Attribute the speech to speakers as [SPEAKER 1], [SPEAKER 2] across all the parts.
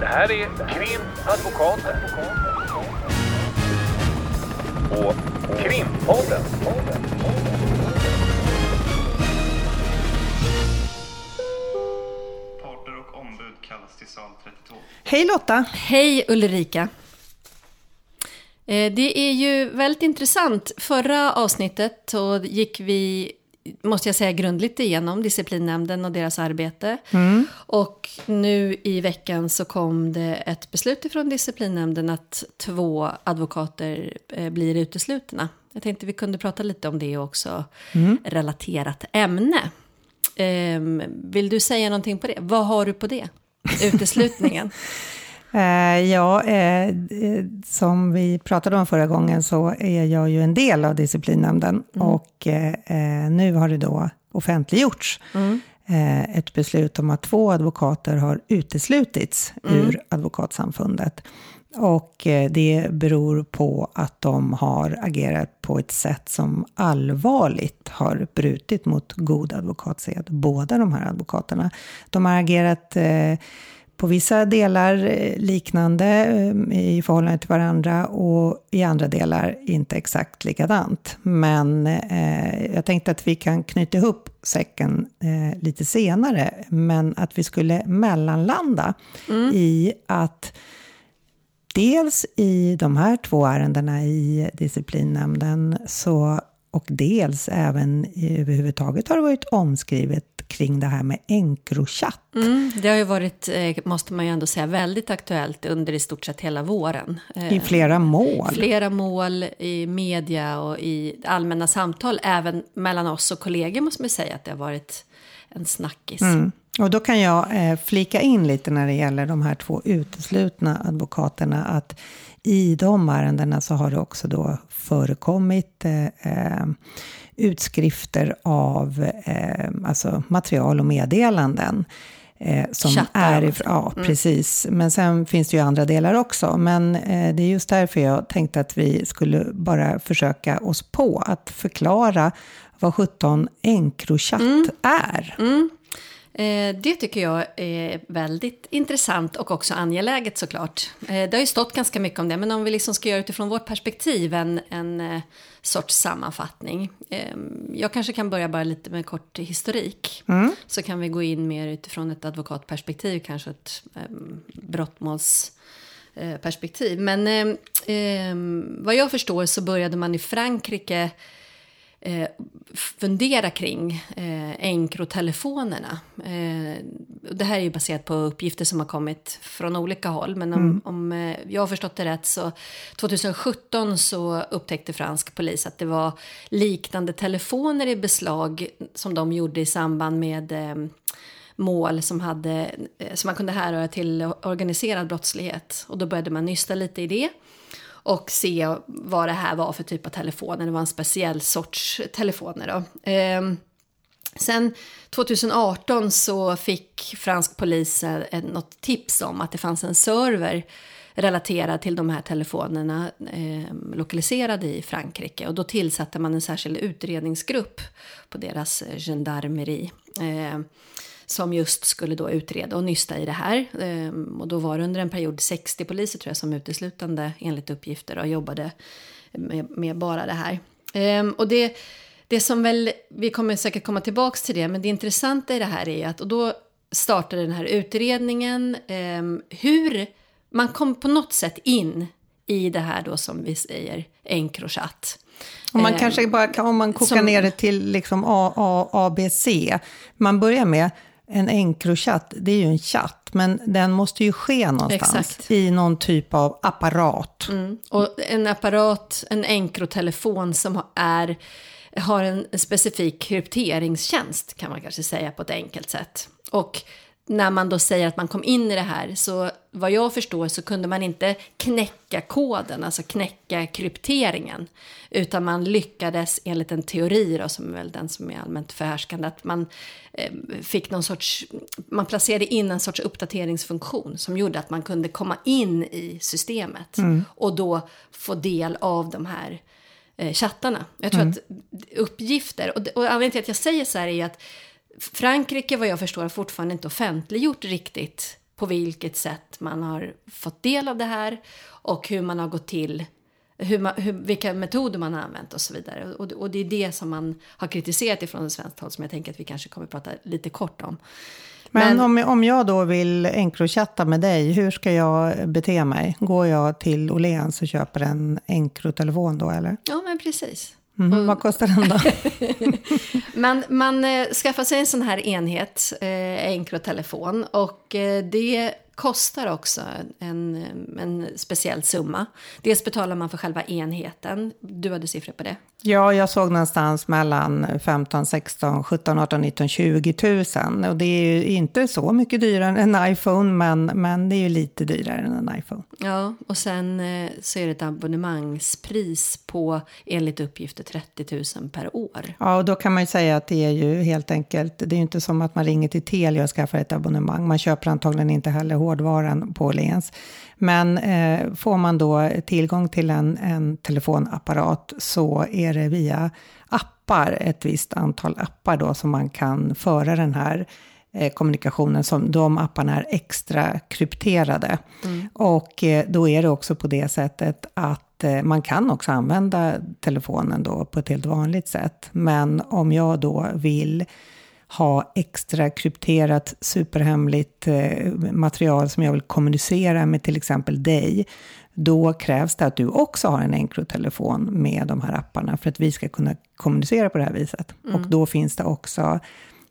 [SPEAKER 1] Det här är Krimadvokaten. Och Krimpodden.
[SPEAKER 2] Parter och ombud kallas till sal 32.
[SPEAKER 3] Hej Lotta!
[SPEAKER 4] Hej Ulrika! Eh, Det är ju väldigt intressant. Förra avsnittet så gick vi, måste jag säga, grundligt igenom disciplinnämnden och deras arbete. Och nu i veckan så kom det ett beslut ifrån disciplinnämnden att två advokater eh, blir uteslutna. Jag tänkte vi kunde prata lite om det också relaterat ämne. Ehm, Vill du säga någonting på det? Vad har du på det? Uteslutningen.
[SPEAKER 3] Eh, ja, eh, som vi pratade om förra gången så är jag ju en del av disciplinnämnden och eh, nu har det då offentliggjorts eh, ett beslut om att två advokater har uteslutits ur advokatsamfundet. Och det beror på att de har agerat på ett sätt som allvarligt har brutit mot god advokatsed, båda de här advokaterna. De har agerat på vissa delar eh, liknande eh, i förhållande till varandra och i andra delar inte exakt likadant. Men eh, jag tänkte att vi kan knyta ihop säcken eh, lite senare, men att vi skulle mellanlanda i att dels i de här två ärendena i disciplinnämnden så, och dels även i, överhuvudtaget har det varit omskrivet kring det här med Encrochat.
[SPEAKER 4] Mm, det har ju varit, eh, måste man ju ändå säga, väldigt aktuellt under i stort sett hela våren. Eh,
[SPEAKER 3] I flera mål.
[SPEAKER 4] Flera mål i media och i allmänna samtal, även mellan oss och kollegor måste man säga att det har varit en snackis.
[SPEAKER 3] Mm. Och då kan jag eh, flika in lite när det gäller de här två uteslutna advokaterna att i de ärendena så har det också då förekommit eh, eh, utskrifter av eh, alltså material och meddelanden. Eh, som
[SPEAKER 4] Chattar,
[SPEAKER 3] är Ja, precis. Men sen finns det ju andra delar också. Men eh, det är just därför jag tänkte att vi skulle bara försöka oss på att förklara vad 17 Encrochat är.
[SPEAKER 4] Eh, det tycker jag är väldigt intressant och också angeläget såklart. Eh, det har ju stått ganska mycket om det, men om vi liksom ska göra utifrån vårt perspektiv en, en eh, sorts sammanfattning. Eh, jag kanske kan börja bara lite med kort historik. Så kan vi gå in mer utifrån ett advokatperspektiv, kanske ett eh, brottmålsperspektiv. Men eh, eh, vad jag förstår så började man i Frankrike eh, fundera kring eh, Encrotelefonerna. Eh, det här är ju baserat på uppgifter som har kommit från olika håll. Men om, om eh, jag har förstått det rätt så 2017 så upptäckte fransk polis att det var liknande telefoner i beslag som de gjorde i samband med eh, mål som, hade, som man kunde härröra till organiserad brottslighet. Och då började man nysta lite i det och se vad det här var för typ av telefoner. Det var en speciell sorts telefoner. Då. Eh, sen 2018 så fick fransk polis eh, något tips om att det fanns en server relaterad till de här telefonerna eh, lokaliserade i Frankrike. Och då tillsatte man en särskild utredningsgrupp på deras eh, gendarmeri. Eh, som just skulle då utreda och nysta i det här. Ehm, och då var det under en period 60 poliser tror jag som uteslutande enligt uppgifter och jobbade med, med bara det här. Ehm, och det, det som väl, vi kommer säkert komma tillbaks till det, men det intressanta i det här är att, och då startade den här utredningen, ehm, hur man kom på något sätt in i det här då som vi säger Encrochat.
[SPEAKER 3] Om man kanske bara om man kokar
[SPEAKER 4] som-
[SPEAKER 3] ner det till liksom A, A, A, B, C. Man börjar med en Encrochat, det är ju en chatt, men den måste ju ske någonstans
[SPEAKER 4] Exakt.
[SPEAKER 3] i någon typ av apparat.
[SPEAKER 4] Mm. Och en apparat, en Encrotelefon som är, har en specifik krypteringstjänst kan man kanske säga på ett enkelt sätt. Och när man då säger att man kom in i det här så vad jag förstår så kunde man inte knäcka koden, alltså knäcka krypteringen. Utan man lyckades enligt en teori då, som är väl den som är allmänt förhärskande, att man eh, fick någon sorts, man placerade in en sorts uppdateringsfunktion som gjorde att man kunde komma in i systemet och då få del av de här eh, chattarna. Jag tror att uppgifter, och, och anledningen till att jag säger så här är att Frankrike vad jag förstår har fortfarande inte offentliggjort riktigt på vilket sätt man har fått del av det här och hur man har gått till hur man, hur, vilka metoder man har använt och så vidare. Och, och det är det som man har kritiserat ifrån svenskt håll som jag tänker att vi kanske kommer att prata lite kort om.
[SPEAKER 3] Men, Men om, om jag då vill enkrochatta med dig, hur ska jag bete mig? Går jag till Åhléns och köper en enkrotelefon då eller?
[SPEAKER 4] Ja, men precis.
[SPEAKER 3] Mm, och, vad kostar den då?
[SPEAKER 4] man, man eh, skaffar sig en sån här enhet, eh, enkrotelefon, och eh, det kostar också en, en speciell summa. Dels betalar man för själva enheten. Du hade siffror på det?
[SPEAKER 3] Ja, jag såg någonstans mellan 15, 16, 17, 18, 19, 20 000. Och det är ju inte så mycket dyrare än en iPhone, men, men det är ju lite dyrare än en iPhone.
[SPEAKER 4] Ja, och sen eh, så är det ett abonnemangspris på enligt uppgifter 30 000 per år.
[SPEAKER 3] Ja, och då kan man ju säga att det är ju helt enkelt, det är ju inte som att man ringer till Telia och skaffar ett abonnemang. Man köper antagligen inte heller hårdvaran på Åhléns. Men eh, får man då tillgång till en, en telefonapparat så är det via appar, ett visst antal appar då som man kan föra den här eh, kommunikationen. Som, de apparna är extra krypterade. Mm. Och eh, då är det också på det sättet att eh, man kan också använda telefonen då på ett helt vanligt sätt. Men om jag då vill ha extra krypterat superhemligt eh, material som jag vill kommunicera med till exempel dig, då krävs det att du också har en enkrotelefon med de här apparna för att vi ska kunna kommunicera på det här viset. Mm. Och då finns det också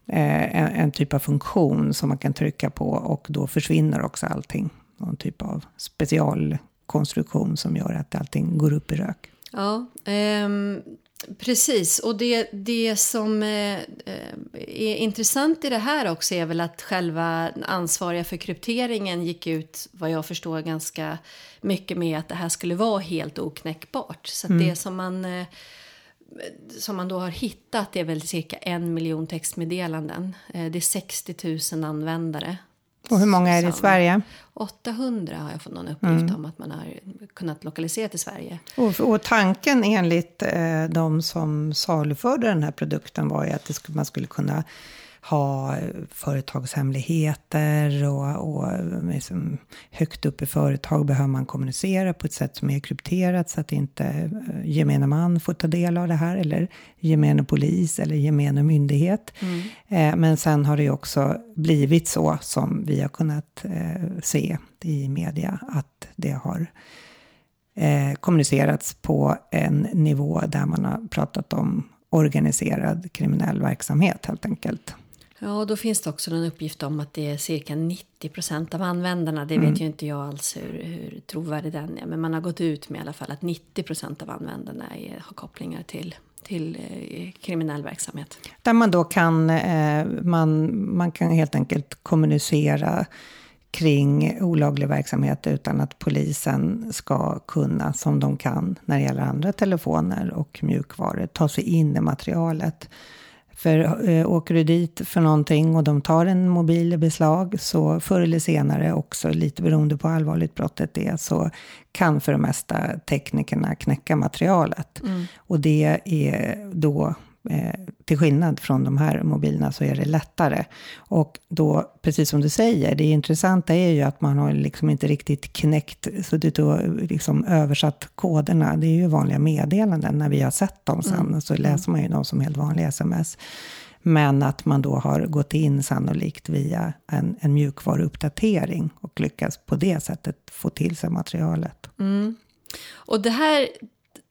[SPEAKER 3] eh, en, en, typ av funktion som man kan trycka på och då försvinner också allting. Någon typ av specialkonstruktion som gör att allting går upp i rök.
[SPEAKER 4] Ja, um Precis, och det, det som eh, är intressant i det här också är väl att själva ansvariga för krypteringen gick ut, vad jag förstår, ganska mycket med att det här skulle vara helt oknäckbart. Så mm. det som man, eh, som man då har hittat är väl cirka en miljon textmeddelanden. Eh, det är 60 000 användare
[SPEAKER 3] och hur många är det i Sverige?
[SPEAKER 4] 800 har jag fått någon uppgift mm. om att man har kunnat lokalisera till Sverige.
[SPEAKER 3] Och, och tanken enligt eh, de som saluförde den här produkten var ju att det, man skulle kunna ha företagshemligheter och, och liksom, högt upp i företag behöver man kommunicera på ett sätt som är krypterat så att inte eh, gemene man får ta del av det här eller gemene polis eller gemene myndighet. Mm. Eh, men sen har det ju också blivit så som vi har kunnat eh, se i media att det har eh, kommunicerats på en nivå där man har pratat om organiserad kriminell verksamhet helt enkelt.
[SPEAKER 4] Ja, då finns det också en uppgift om att det är cirka 90 procent av användarna. Det mm. vet ju inte jag alls hur, hur trovärdig den är. Men man har gått ut med i alla fall att 90 procent av användarna är, har kopplingar till till eh, kriminell verksamhet.
[SPEAKER 3] Där man då kan, eh, man, man kan helt enkelt kommunicera kring olaglig verksamhet utan att polisen ska kunna, som de kan när det gäller andra telefoner och mjukvaror, ta sig in i materialet. För eh, åker du dit för någonting och de tar en mobil i beslag så förr eller senare också, lite beroende på hur allvarligt brottet är, så kan för det mesta teknikerna knäcka materialet. Mm. Och det är då Eh, till skillnad från de här mobilerna så är det lättare. Och då, precis som du säger, det intressanta är ju att man har liksom inte riktigt knäckt, suttit och liksom översatt koderna. Det är ju vanliga meddelanden när vi har sett dem sen, mm. så läser man ju dem som helt vanliga sms. Men att man då har gått in sannolikt via en, en mjukvaruuppdatering och lyckats på det sättet få till sig materialet.
[SPEAKER 4] Mm. Och det här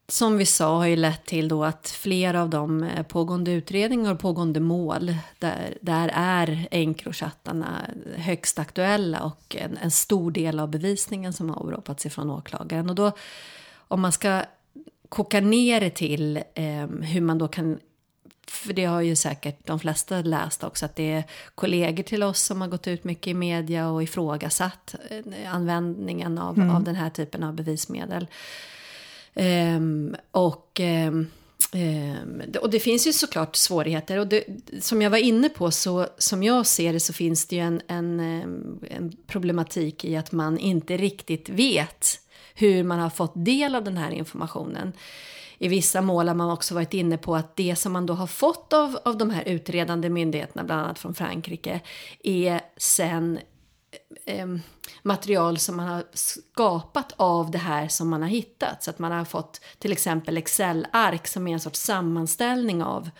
[SPEAKER 4] som vi sa har ju lett till då att flera av de eh, pågående utredningar och pågående mål där, där är Encrochattarna högst aktuella och en, en, stor del av bevisningen som har åberopats ifrån åklagaren. Och då om man ska koka ner det till eh, hur man då kan för det har ju säkert de flesta läst också att det är kollegor till oss som har gått ut mycket i media och ifrågasatt eh, användningen av, mm. av den här typen av bevismedel. Um, och, um, och det finns ju såklart svårigheter. Och det, som jag var inne på, så som jag ser det så finns det ju en, en, en problematik i att man inte riktigt vet hur man har fått del av den här informationen. I vissa mål har man också varit inne på att det som man då har fått av, av de här utredande myndigheterna, bland annat från Frankrike, är sen eh, material som man har skapat av det här som man har hittat. Så att man har fått till exempel Excel-ark som är en sorts sammanställning av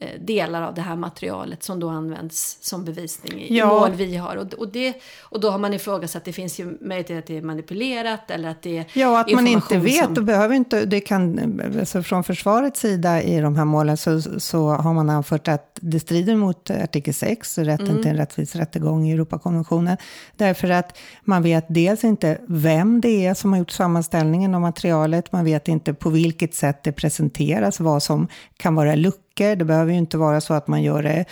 [SPEAKER 4] eh, delar av det här materialet som då används som bevisning i,
[SPEAKER 3] Ja.
[SPEAKER 4] mål vi har. Och, och, det, och då har man ifrågasatt att det finns ju möjlighet att det är manipulerat eller att det är
[SPEAKER 3] Ja, att man inte vet
[SPEAKER 4] som-
[SPEAKER 3] och behöver inte, det kan, alltså från försvarets sida i de här målen så, så har man anfört att det strider mot artikel 6, rätten
[SPEAKER 4] Mm.
[SPEAKER 3] till en rättvis rättegång i Europakonventionen. Därför att man vet dels inte vem det är som har gjort sammanställningen av materialet, man vet inte på vilket sätt det presenteras, vad som kan vara luckor. Det behöver ju inte vara så att man gör det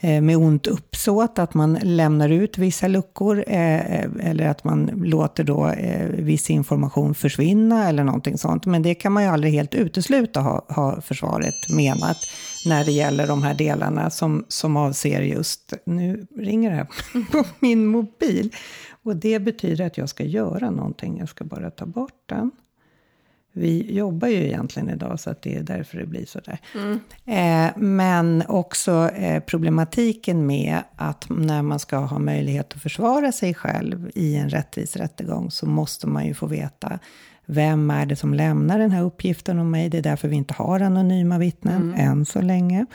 [SPEAKER 3] Eh, med ont uppsåt, att man lämnar ut vissa luckor eh, eh, eller att man låter då viss information försvinna eller någonting sånt. Men det kan man ju aldrig helt utesluta, har, försvaret menat, när det gäller de här delarna som, som avser just, nu ringer det här på min mobil. Och det betyder att jag ska göra någonting, jag ska bara ta bort den. Vi jobbar ju egentligen idag så att det är därför det blir så där. Eh, men också eh, problematiken med att när man ska ha möjlighet att försvara sig själv i en rättvis rättegång så måste man ju få veta vem är det som lämnar den här uppgiften om mig? Det är därför vi inte har anonyma vittnen än så länge.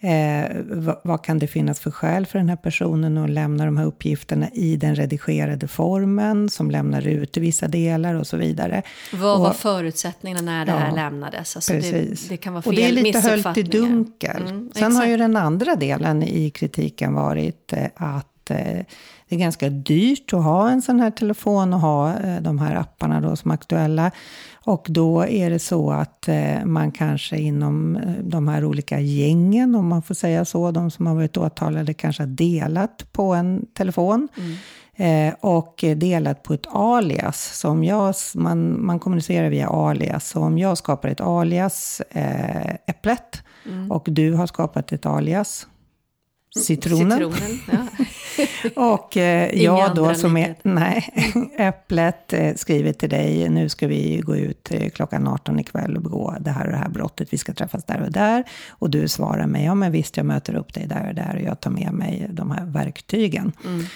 [SPEAKER 3] Eh, vad, vad kan det finnas för skäl för den här personen att lämna de här uppgifterna i den redigerade formen som lämnar ut vissa delar och så vidare.
[SPEAKER 4] Vad var
[SPEAKER 3] Och-
[SPEAKER 4] förutsättningarna när det
[SPEAKER 3] Ja,
[SPEAKER 4] här lämnades? Alltså
[SPEAKER 3] Precis.
[SPEAKER 4] Det, det kan vara
[SPEAKER 3] och
[SPEAKER 4] fel
[SPEAKER 3] det är lite höljt i dunkel.
[SPEAKER 4] Mm,
[SPEAKER 3] Sen har ju den andra delen i kritiken varit eh, att eh, det är ganska dyrt att ha en sån här telefon och ha eh, de här apparna då som är aktuella. Och då är det så att eh, man kanske inom de här olika gängen, om man får säga så, de som har varit åtalade kanske har delat på en telefon. Eh, och delat på ett alias. Så om jag, man, man kommunicerar via alias. Så om jag skapar ett alias, eh, Äpplet, och du har skapat ett alias, Citronen.
[SPEAKER 4] Citronen, ja.
[SPEAKER 3] Och eh, jag då som är, nej, Äpplet eh, skriver till dig, nu ska vi gå ut eh, klockan 18 ikväll och begå det här och det här brottet, vi ska träffas där och där. Och du svarar mig, ja men visst jag möter upp dig där och där och jag tar med mig de här verktygen. Eh,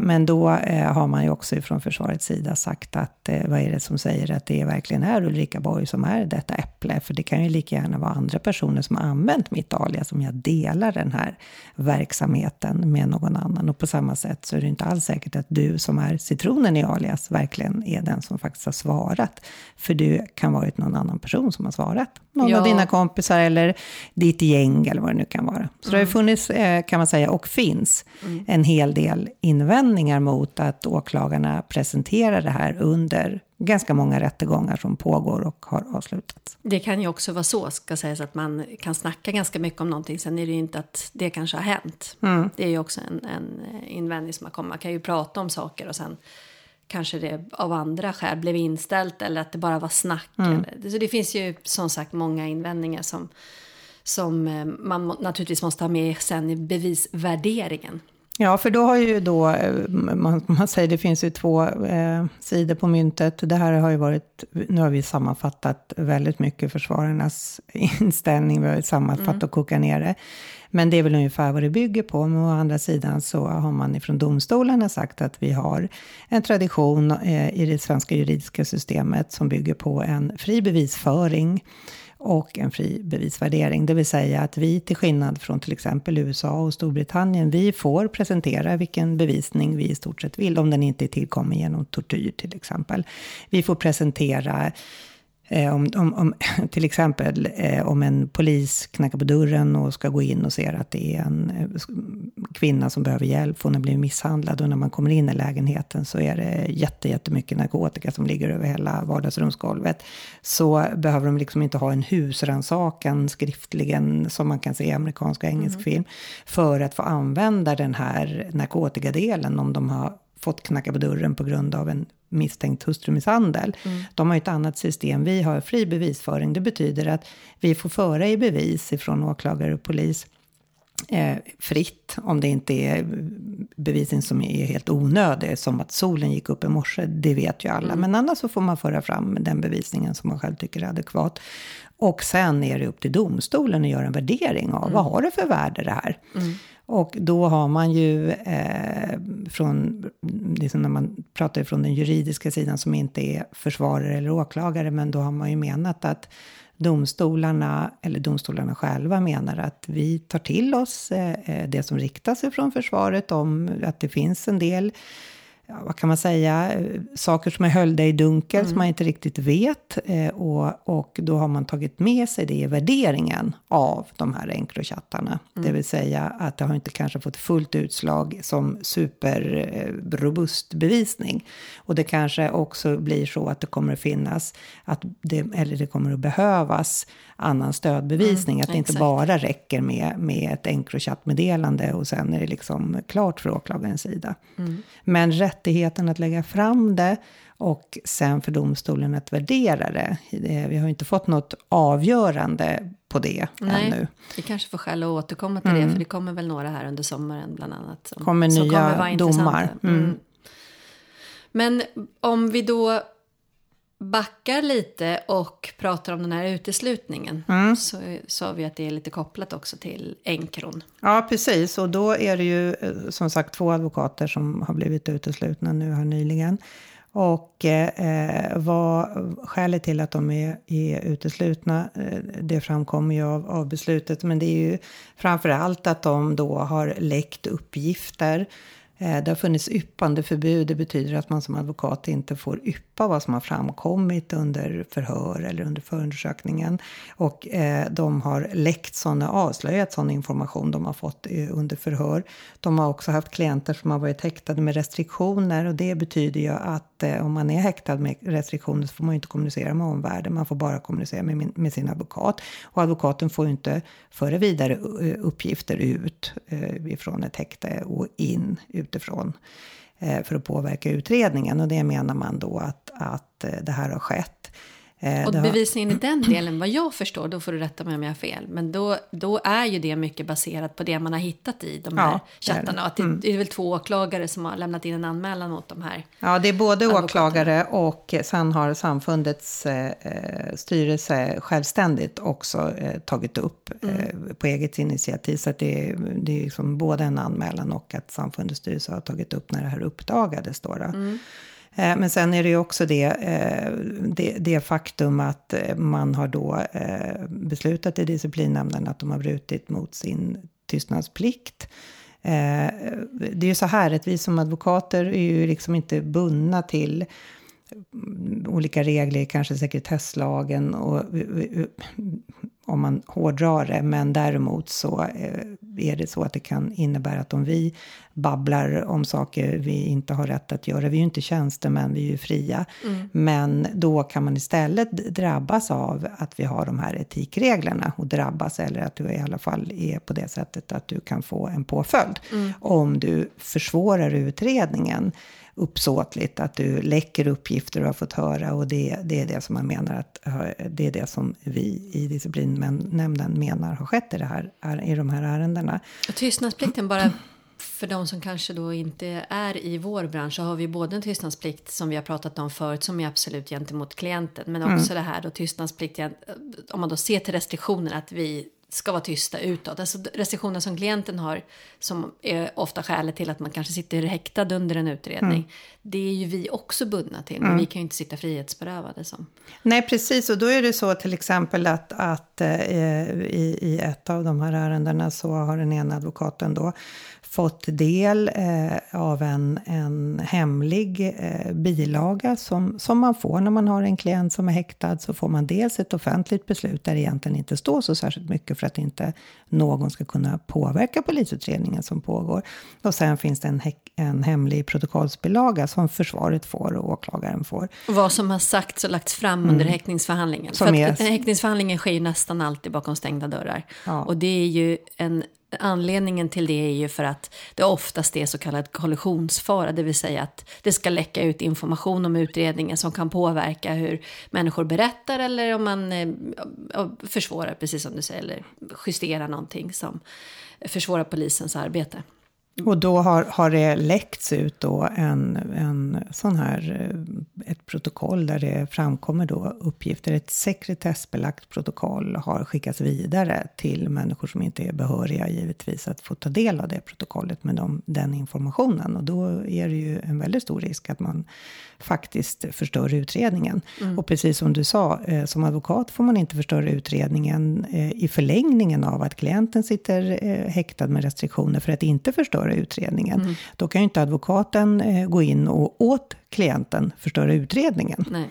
[SPEAKER 3] Men då eh, har man ju också från försvarets sida sagt att eh, vad är det som säger att det verkligen är Ulrika Borg som är detta äpple? För det kan ju lika gärna vara andra personer som har använt mitt alias som jag delar den här verksamheten med någon annan. Och på samma sätt så är det inte alls säkert att du som är citronen i alias verkligen är den som faktiskt har svarat. För det kan vara någon annan person som har svarat. Någon
[SPEAKER 4] Ja.
[SPEAKER 3] av dina kompisar eller ditt gäng eller vad det nu kan vara. Så det har ju funnits, eh, kan man säga, och finns en hel del invändningar mot att åklagarna presenterar det här under ganska många rättegångar som pågår och har avslutats.
[SPEAKER 4] Det kan ju också vara så, ska sägas, att man kan snacka ganska mycket om någonting. Sen är det ju inte att det kanske har hänt.
[SPEAKER 3] Mm.
[SPEAKER 4] Det är ju också en, en invändning som har kommit. Man kan ju prata om saker och sen kanske det av andra skäl blev inställt eller att det bara var snack.
[SPEAKER 3] Mm.
[SPEAKER 4] Eller, så det finns ju som sagt många invändningar som, som eh, man naturligtvis måste ha med sen i bevisvärderingen.
[SPEAKER 3] Ja, för då har ju då, eh, man, man säger det finns ju två eh, sidor på myntet. Det här har ju varit, nu har vi sammanfattat väldigt mycket försvararnas inställning, vi har ju sammanfattat och kokat ner det. Men det är väl ungefär vad det bygger på. Men å andra sidan så har man ifrån domstolarna sagt att vi har en tradition eh, i det svenska juridiska systemet som bygger på en fri bevisföring och en fri bevisvärdering. Det vill säga att vi till skillnad från till exempel USA och Storbritannien, vi får presentera vilken bevisning vi i stort sett vill, om den inte är tillkommen genom tortyr till exempel. Vi får presentera om, om, om, till exempel eh, om en polis knackar på dörren och ska gå in och ser att det är en eh, kvinna som behöver hjälp, hon har blivit misshandlad och när man kommer in i lägenheten så är det jätte, jättemycket narkotika som ligger över hela vardagsrumsgolvet. Så behöver de liksom inte ha en husrannsakan skriftligen som man kan se i amerikansk och engelsk film för att få använda den här narkotikadelen om de har fått knacka på dörren på grund av en misstänkt hustrumisshandel. De har ju ett annat system. Vi har fri bevisföring. Det betyder att vi får föra i bevis ifrån åklagare och polis eh, fritt, om det inte är bevisning som är helt onödig, som att solen gick upp i morse, det vet ju alla. Men annars så får man föra fram den bevisningen som man själv tycker är adekvat. Och sen är det upp till domstolen att göra en värdering av, vad har det för värde det här? Och då har man ju eh, från, liksom när man pratar från den juridiska sidan som inte är försvarare eller åklagare, men då har man ju menat att domstolarna, eller domstolarna själva menar att vi tar till oss eh, eh det som riktas ifrån försvaret om att det finns en del ja, vad kan man säga, saker som är höljda i dunkel mm. som man inte riktigt vet. Eh, och, och då har man tagit med sig det i värderingen av de här Encrochattarna. Mm. Det vill säga att det har inte kanske fått fullt utslag som superrobust bevisning. Och det kanske också blir så att det kommer att finnas, att det, eller det kommer att behövas annan stödbevisning. Mm, att det exakt. inte bara räcker med, med ett Encrochat-meddelande och sen är det liksom klart för åklagarens sida. Mm. Men rättigheten att lägga fram det och sen för domstolen att värdera det. Vi har inte fått något avgörande på det
[SPEAKER 4] Nej,
[SPEAKER 3] ännu.
[SPEAKER 4] Vi kanske får skäl att återkomma till mm. det, för det kommer väl några här under sommaren bland annat.
[SPEAKER 3] Som, kommer nya kommer domar. Mm. mm.
[SPEAKER 4] Men om vi då backar lite och pratar om den här uteslutningen mm. så sa vi att det är lite kopplat också till Enkron.
[SPEAKER 3] Ja, precis. Och då är det ju eh, som sagt två advokater som har blivit uteslutna nu här nyligen. Och eh, vad skälet till att de är, är uteslutna, eh, det framkommer ju av, av beslutet. Men det är ju framför allt att de då har läckt uppgifter Eh, Eh, det har funnits yppande förbud. Det betyder att man som advokat inte får yppa vad som har framkommit under förhör eller under förundersökningen. Och eh, de har läckt sådana, avslöjat sån information de har fått eh, under förhör. De har också haft klienter som har varit häktade med restriktioner och det betyder ju att Eh, om man är häktad med restriktioner så får man inte kommunicera med omvärlden. Man får bara kommunicera med, med sin advokat. Och advokaten får ju inte föra vidare eh, uppgifter ut eh, ifrån ett häkte och in utifrån eh, för att påverka utredningen. Och det menar man då att, att det här har skett.
[SPEAKER 4] Eh, och bevisningen i den delen, vad jag förstår, då får du rätta mig om jag har fel, men då, då är ju det mycket baserat på det man har hittat i de här ja, chattarna. Att det, mm. det är väl två åklagare som har lämnat in en anmälan mot de här.
[SPEAKER 3] Ja, det är både åklagare och sen har samfundets eh, styrelse självständigt också eh, tagit upp mm. eh, på eget initiativ. Så det, det är liksom både en anmälan och att samfundets styrelse har tagit upp när det här uppdagades. Då, då. Mm. Eh, men sen är det ju också det, eh, det, det, faktum att eh, man har då beslutat i disciplinnämnden att de har brutit mot sin tystnadsplikt. Det är ju så här att vi som advokater är ju liksom inte bundna till mm, olika regler, kanske sekretesslagen och om man hårdrar det. Men däremot så eh, är det så att det kan innebära att om vi babblar om saker vi inte har rätt att göra, vi är ju inte tjänstemän, vi är ju fria. Mm. Men då kan man istället drabbas av att vi har de här etikreglerna och drabbas eller att du i alla fall är på det sättet att du kan få en påföljd mm. om du försvårar utredningen uppsåtligt, att du läcker uppgifter du har fått höra och det, det är det som man menar att det är det som vi i disciplinnämnden menar har skett i, det här, i de här ärendena.
[SPEAKER 4] Och tystnadsplikten bara för de som kanske då inte är i vår bransch så har vi både en tystnadsplikt som vi har pratat om förut som är absolut gentemot klienten men också mm. det här då tystnadsplikt om man då ser till restriktioner att vi ska vara tysta utåt. Alltså restriktioner som klienten har, som är ofta skälet till att man kanske sitter häktad under en utredning. Mm. Det är ju vi också bundna till, men mm. vi kan ju inte sitta frihetsberövade som.
[SPEAKER 3] Nej, precis. Och då är det så till exempel att, att eh, i, i ett av de här ärendena så har den ena advokaten då fått del eh, av en, en hemlig eh, bilaga som, som man får när man har en klient som är häktad. Så får man dels ett offentligt beslut där det egentligen inte står så särskilt mycket för att inte någon ska kunna påverka polisutredningen som pågår. Och sen finns det en, en hemlig protokollsbilaga som försvaret får och åklagaren får.
[SPEAKER 4] Vad som har sagts och lagts fram mm. under häktningsförhandlingen. Som för är... att häktningsförhandlingen sker ju nästan alltid bakom stängda dörrar. Ja. Och det är ju en Anledningen till det är ju för att det oftast är så kallad kollisionsfara, det vill säga att det ska läcka ut information om utredningen som kan påverka hur människor berättar eller om man eh, försvårar, precis som du säger, eller justerar någonting som försvårar polisens arbete.
[SPEAKER 3] Och då har, har det läckts ut då en, en sån här, eh, ett protokoll där det framkommer då uppgifter. Ett sekretessbelagt protokoll har skickats vidare till människor som inte är behöriga givetvis att få ta del av det protokollet med dem, den informationen. Och då är det ju en väldigt stor risk att man faktiskt förstör utredningen. Och precis som du sa, eh, som advokat får man inte förstöra utredningen eh, i förlängningen av att klienten sitter häktad med restriktioner för att inte förstöra utredningen. Då kan ju inte advokaten eh, gå in och åt klienten förstöra utredningen.
[SPEAKER 4] Nej.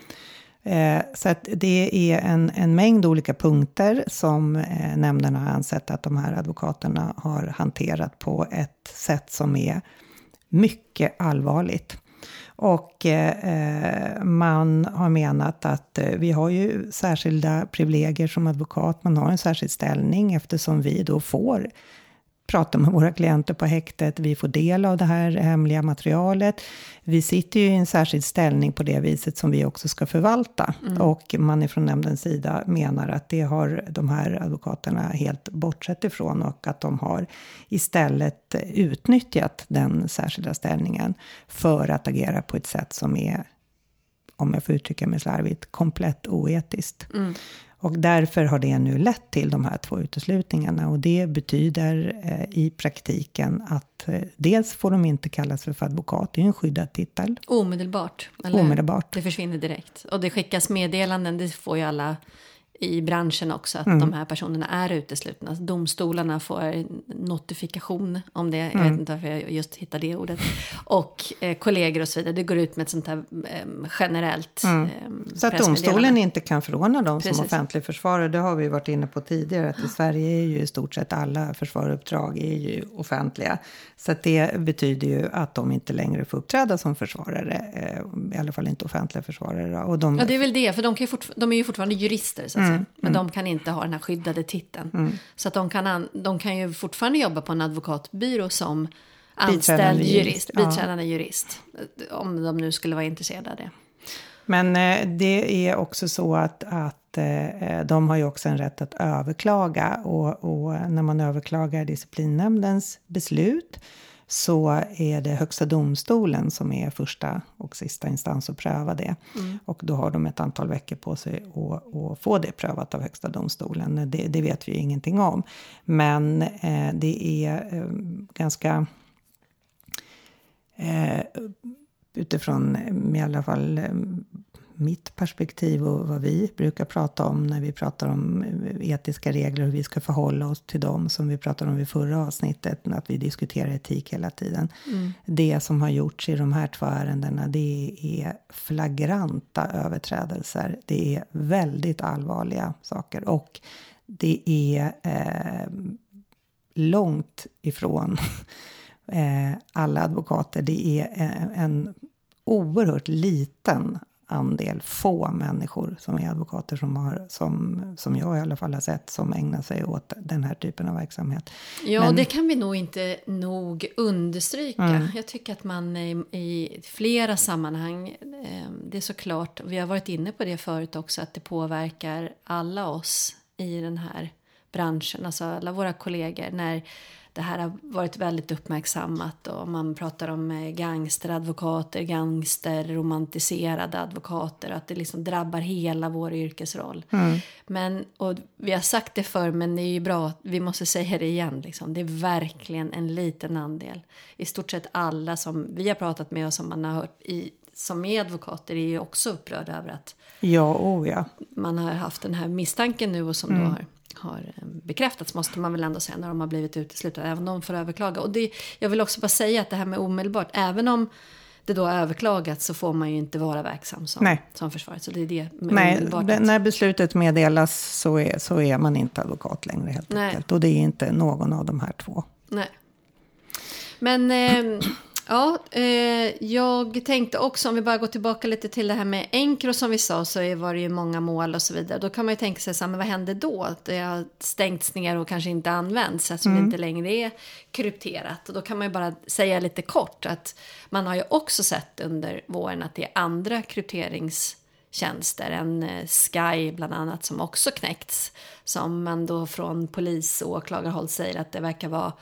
[SPEAKER 3] Eh, Så att det är en, en mängd olika punkter som eh, nämnden har ansett att de här advokaterna har hanterat på ett sätt som är mycket allvarligt. Och eh, man har menat att eh, vi har ju särskilda privilegier som advokat. Man har en särskild ställning eftersom vi då får prata med våra klienter på häktet. Vi får del av det här hemliga materialet. Vi sitter ju i en särskild ställning på det viset som vi också ska förvalta. Och man ifrån nämndens sida menar att det har de här advokaterna helt bortsett ifrån och att de har istället utnyttjat den särskilda ställningen för att agera på ett sätt som är, om jag får uttrycka mig slarvigt, komplett oetiskt. Och därför har det nu lett till de här två uteslutningarna. Och det betyder eh, i praktiken att eh, dels får de inte kallas för advokat, det är ju en skyddad titel.
[SPEAKER 4] Omedelbart. eller?
[SPEAKER 3] Omedelbart.
[SPEAKER 4] Det försvinner direkt. Och det skickas meddelanden, det får ju alla i branschen också, att
[SPEAKER 3] Mm.
[SPEAKER 4] de här personerna är uteslutna. Domstolarna får notifikation om det, jag
[SPEAKER 3] Mm.
[SPEAKER 4] vet inte varför jag just hittade det ordet. Och eh, kollegor och så vidare, det går ut med ett sånt här eh, generellt eh,
[SPEAKER 3] Mm. Så att domstolen inte kan förordna dem som
[SPEAKER 4] Precis.
[SPEAKER 3] offentlig försvarare, det har vi varit inne på tidigare, att i Sverige är ju i stort sett alla försvaruppdrag är ju offentliga. Så att det betyder ju att de inte längre får uppträda som försvarare, eh, i alla fall inte offentliga försvarare. Och de,
[SPEAKER 4] Ja, det är väl det, för de, ju de är ju fortfarande jurister, så att
[SPEAKER 3] Mm.
[SPEAKER 4] Men de kan inte ha den här skyddade titeln. Så att de kan, an- de kan ju fortfarande jobba på en advokatbyrå som anställd
[SPEAKER 3] Biträdande
[SPEAKER 4] jurist,
[SPEAKER 3] jurist, ja.
[SPEAKER 4] biträdande jurist. Om de nu skulle vara intresserade av det.
[SPEAKER 3] Men eh, det är också så att, att eh, de har ju också en rätt att överklaga. Och, och när man överklagar disciplinnämndens beslut så är det Högsta domstolen som är första och sista instans att pröva det. Och då har de ett antal veckor på sig att, att få det prövat av Högsta domstolen. Det, det vet vi ju ingenting om. Men eh, det är eh, ganska eh, utifrån i alla fall eh, mitt perspektiv och vad vi brukar prata om när vi pratar om eh, etiska regler och hur vi ska förhålla oss till dem som vi pratade om i förra avsnittet, att vi diskuterar etik hela tiden. Det som har gjorts i de här två ärendena, det är flagranta överträdelser. Det är väldigt allvarliga saker och det är eh, långt ifrån eh, alla advokater. Det är eh, en oerhört liten andel, få människor som är advokater som, har, som, som jag i alla fall har sett, som ägnar sig åt den här typen av verksamhet.
[SPEAKER 4] Ja,
[SPEAKER 3] Men-
[SPEAKER 4] det kan vi nog inte nog understryka.
[SPEAKER 3] Mm.
[SPEAKER 4] Jag tycker att man i, i flera sammanhang, eh, det är såklart, vi har varit inne på det förut också, att det påverkar alla oss i den här branschen, alltså alla våra kollegor, när det här har varit väldigt uppmärksammat och man pratar om eh, gangsteradvokater, gangsterromantiserade advokater, att det liksom drabbar hela vår yrkesroll. Men, och vi har sagt det förr, men det är ju bra, vi måste säga det igen, liksom. det är verkligen en liten andel. I stort sett alla som vi har pratat med och som man har hört i, som är advokater är ju också upprörda över att
[SPEAKER 3] Ja, oh ja.
[SPEAKER 4] man har haft den här misstanken nu och som
[SPEAKER 3] Mm.
[SPEAKER 4] då har, har eh, bekräftats måste man väl ändå säga när de har blivit uteslutna, även om de får överklaga. Och det, jag vill också bara säga att det här med omedelbart, även om det då är överklagat så får man ju inte vara verksam som,
[SPEAKER 3] Nej.
[SPEAKER 4] som försvarare. Så det är det
[SPEAKER 3] Nej, det, när beslutet meddelas så är, så är man inte advokat längre helt
[SPEAKER 4] Nej.
[SPEAKER 3] enkelt. Och det är inte någon av de här två.
[SPEAKER 4] Nej. Men eh, ja, eh, jag tänkte också om vi bara går tillbaka lite till det här med Encro som vi sa så är- var det ju många mål och så vidare. Då kan man ju tänka sig så här, men vad händer då? Att det har stängts ner och kanske inte används eftersom det inte längre är krypterat. Och då kan man ju bara säga lite kort att man har ju också sett under våren att det är andra krypteringstjänster en eh, Sky bland annat som också knäckts. Som man då från polis och åklagarhåll säger att det verkar vara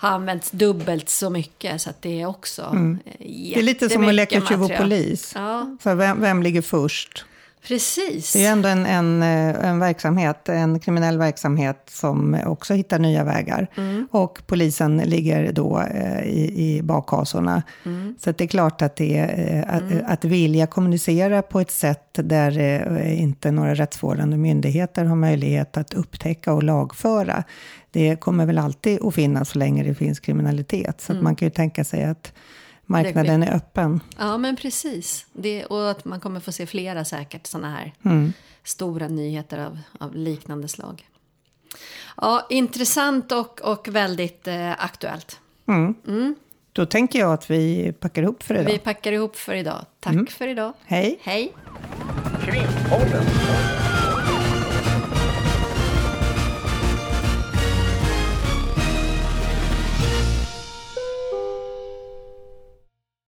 [SPEAKER 4] har använts dubbelt så mycket. Så det är också mm.
[SPEAKER 3] Det är lite som att leka tjuv och polis.
[SPEAKER 4] Ja.
[SPEAKER 3] Så vem, vem ligger först?
[SPEAKER 4] Precis.
[SPEAKER 3] Det är ändå en, en, eh, en verksamhet, en kriminell verksamhet som också hittar nya vägar. Mm. Och polisen ligger då eh, i, i bakhasorna. Mm. Så det är klart att det eh, att, mm. att vilja kommunicera på ett sätt där eh, inte några rättsvårdande myndigheter har möjlighet att upptäcka och lagföra. Det kommer väl alltid att finnas så länge det finns kriminalitet. Så mm. man kan ju tänka sig att marknaden är öppen.
[SPEAKER 4] Ja, men precis. Det, och att man kommer få se flera säkert sådana här mm. stora nyheter av, av, liknande slag. Ja, intressant och, och väldigt eh, aktuellt.
[SPEAKER 3] Mm. Mm. Då tänker jag att vi packar ihop för idag.
[SPEAKER 4] Vi packar ihop för idag. Tack mm. för idag.
[SPEAKER 3] Hej.
[SPEAKER 4] Hej.
[SPEAKER 1] Krimpodden.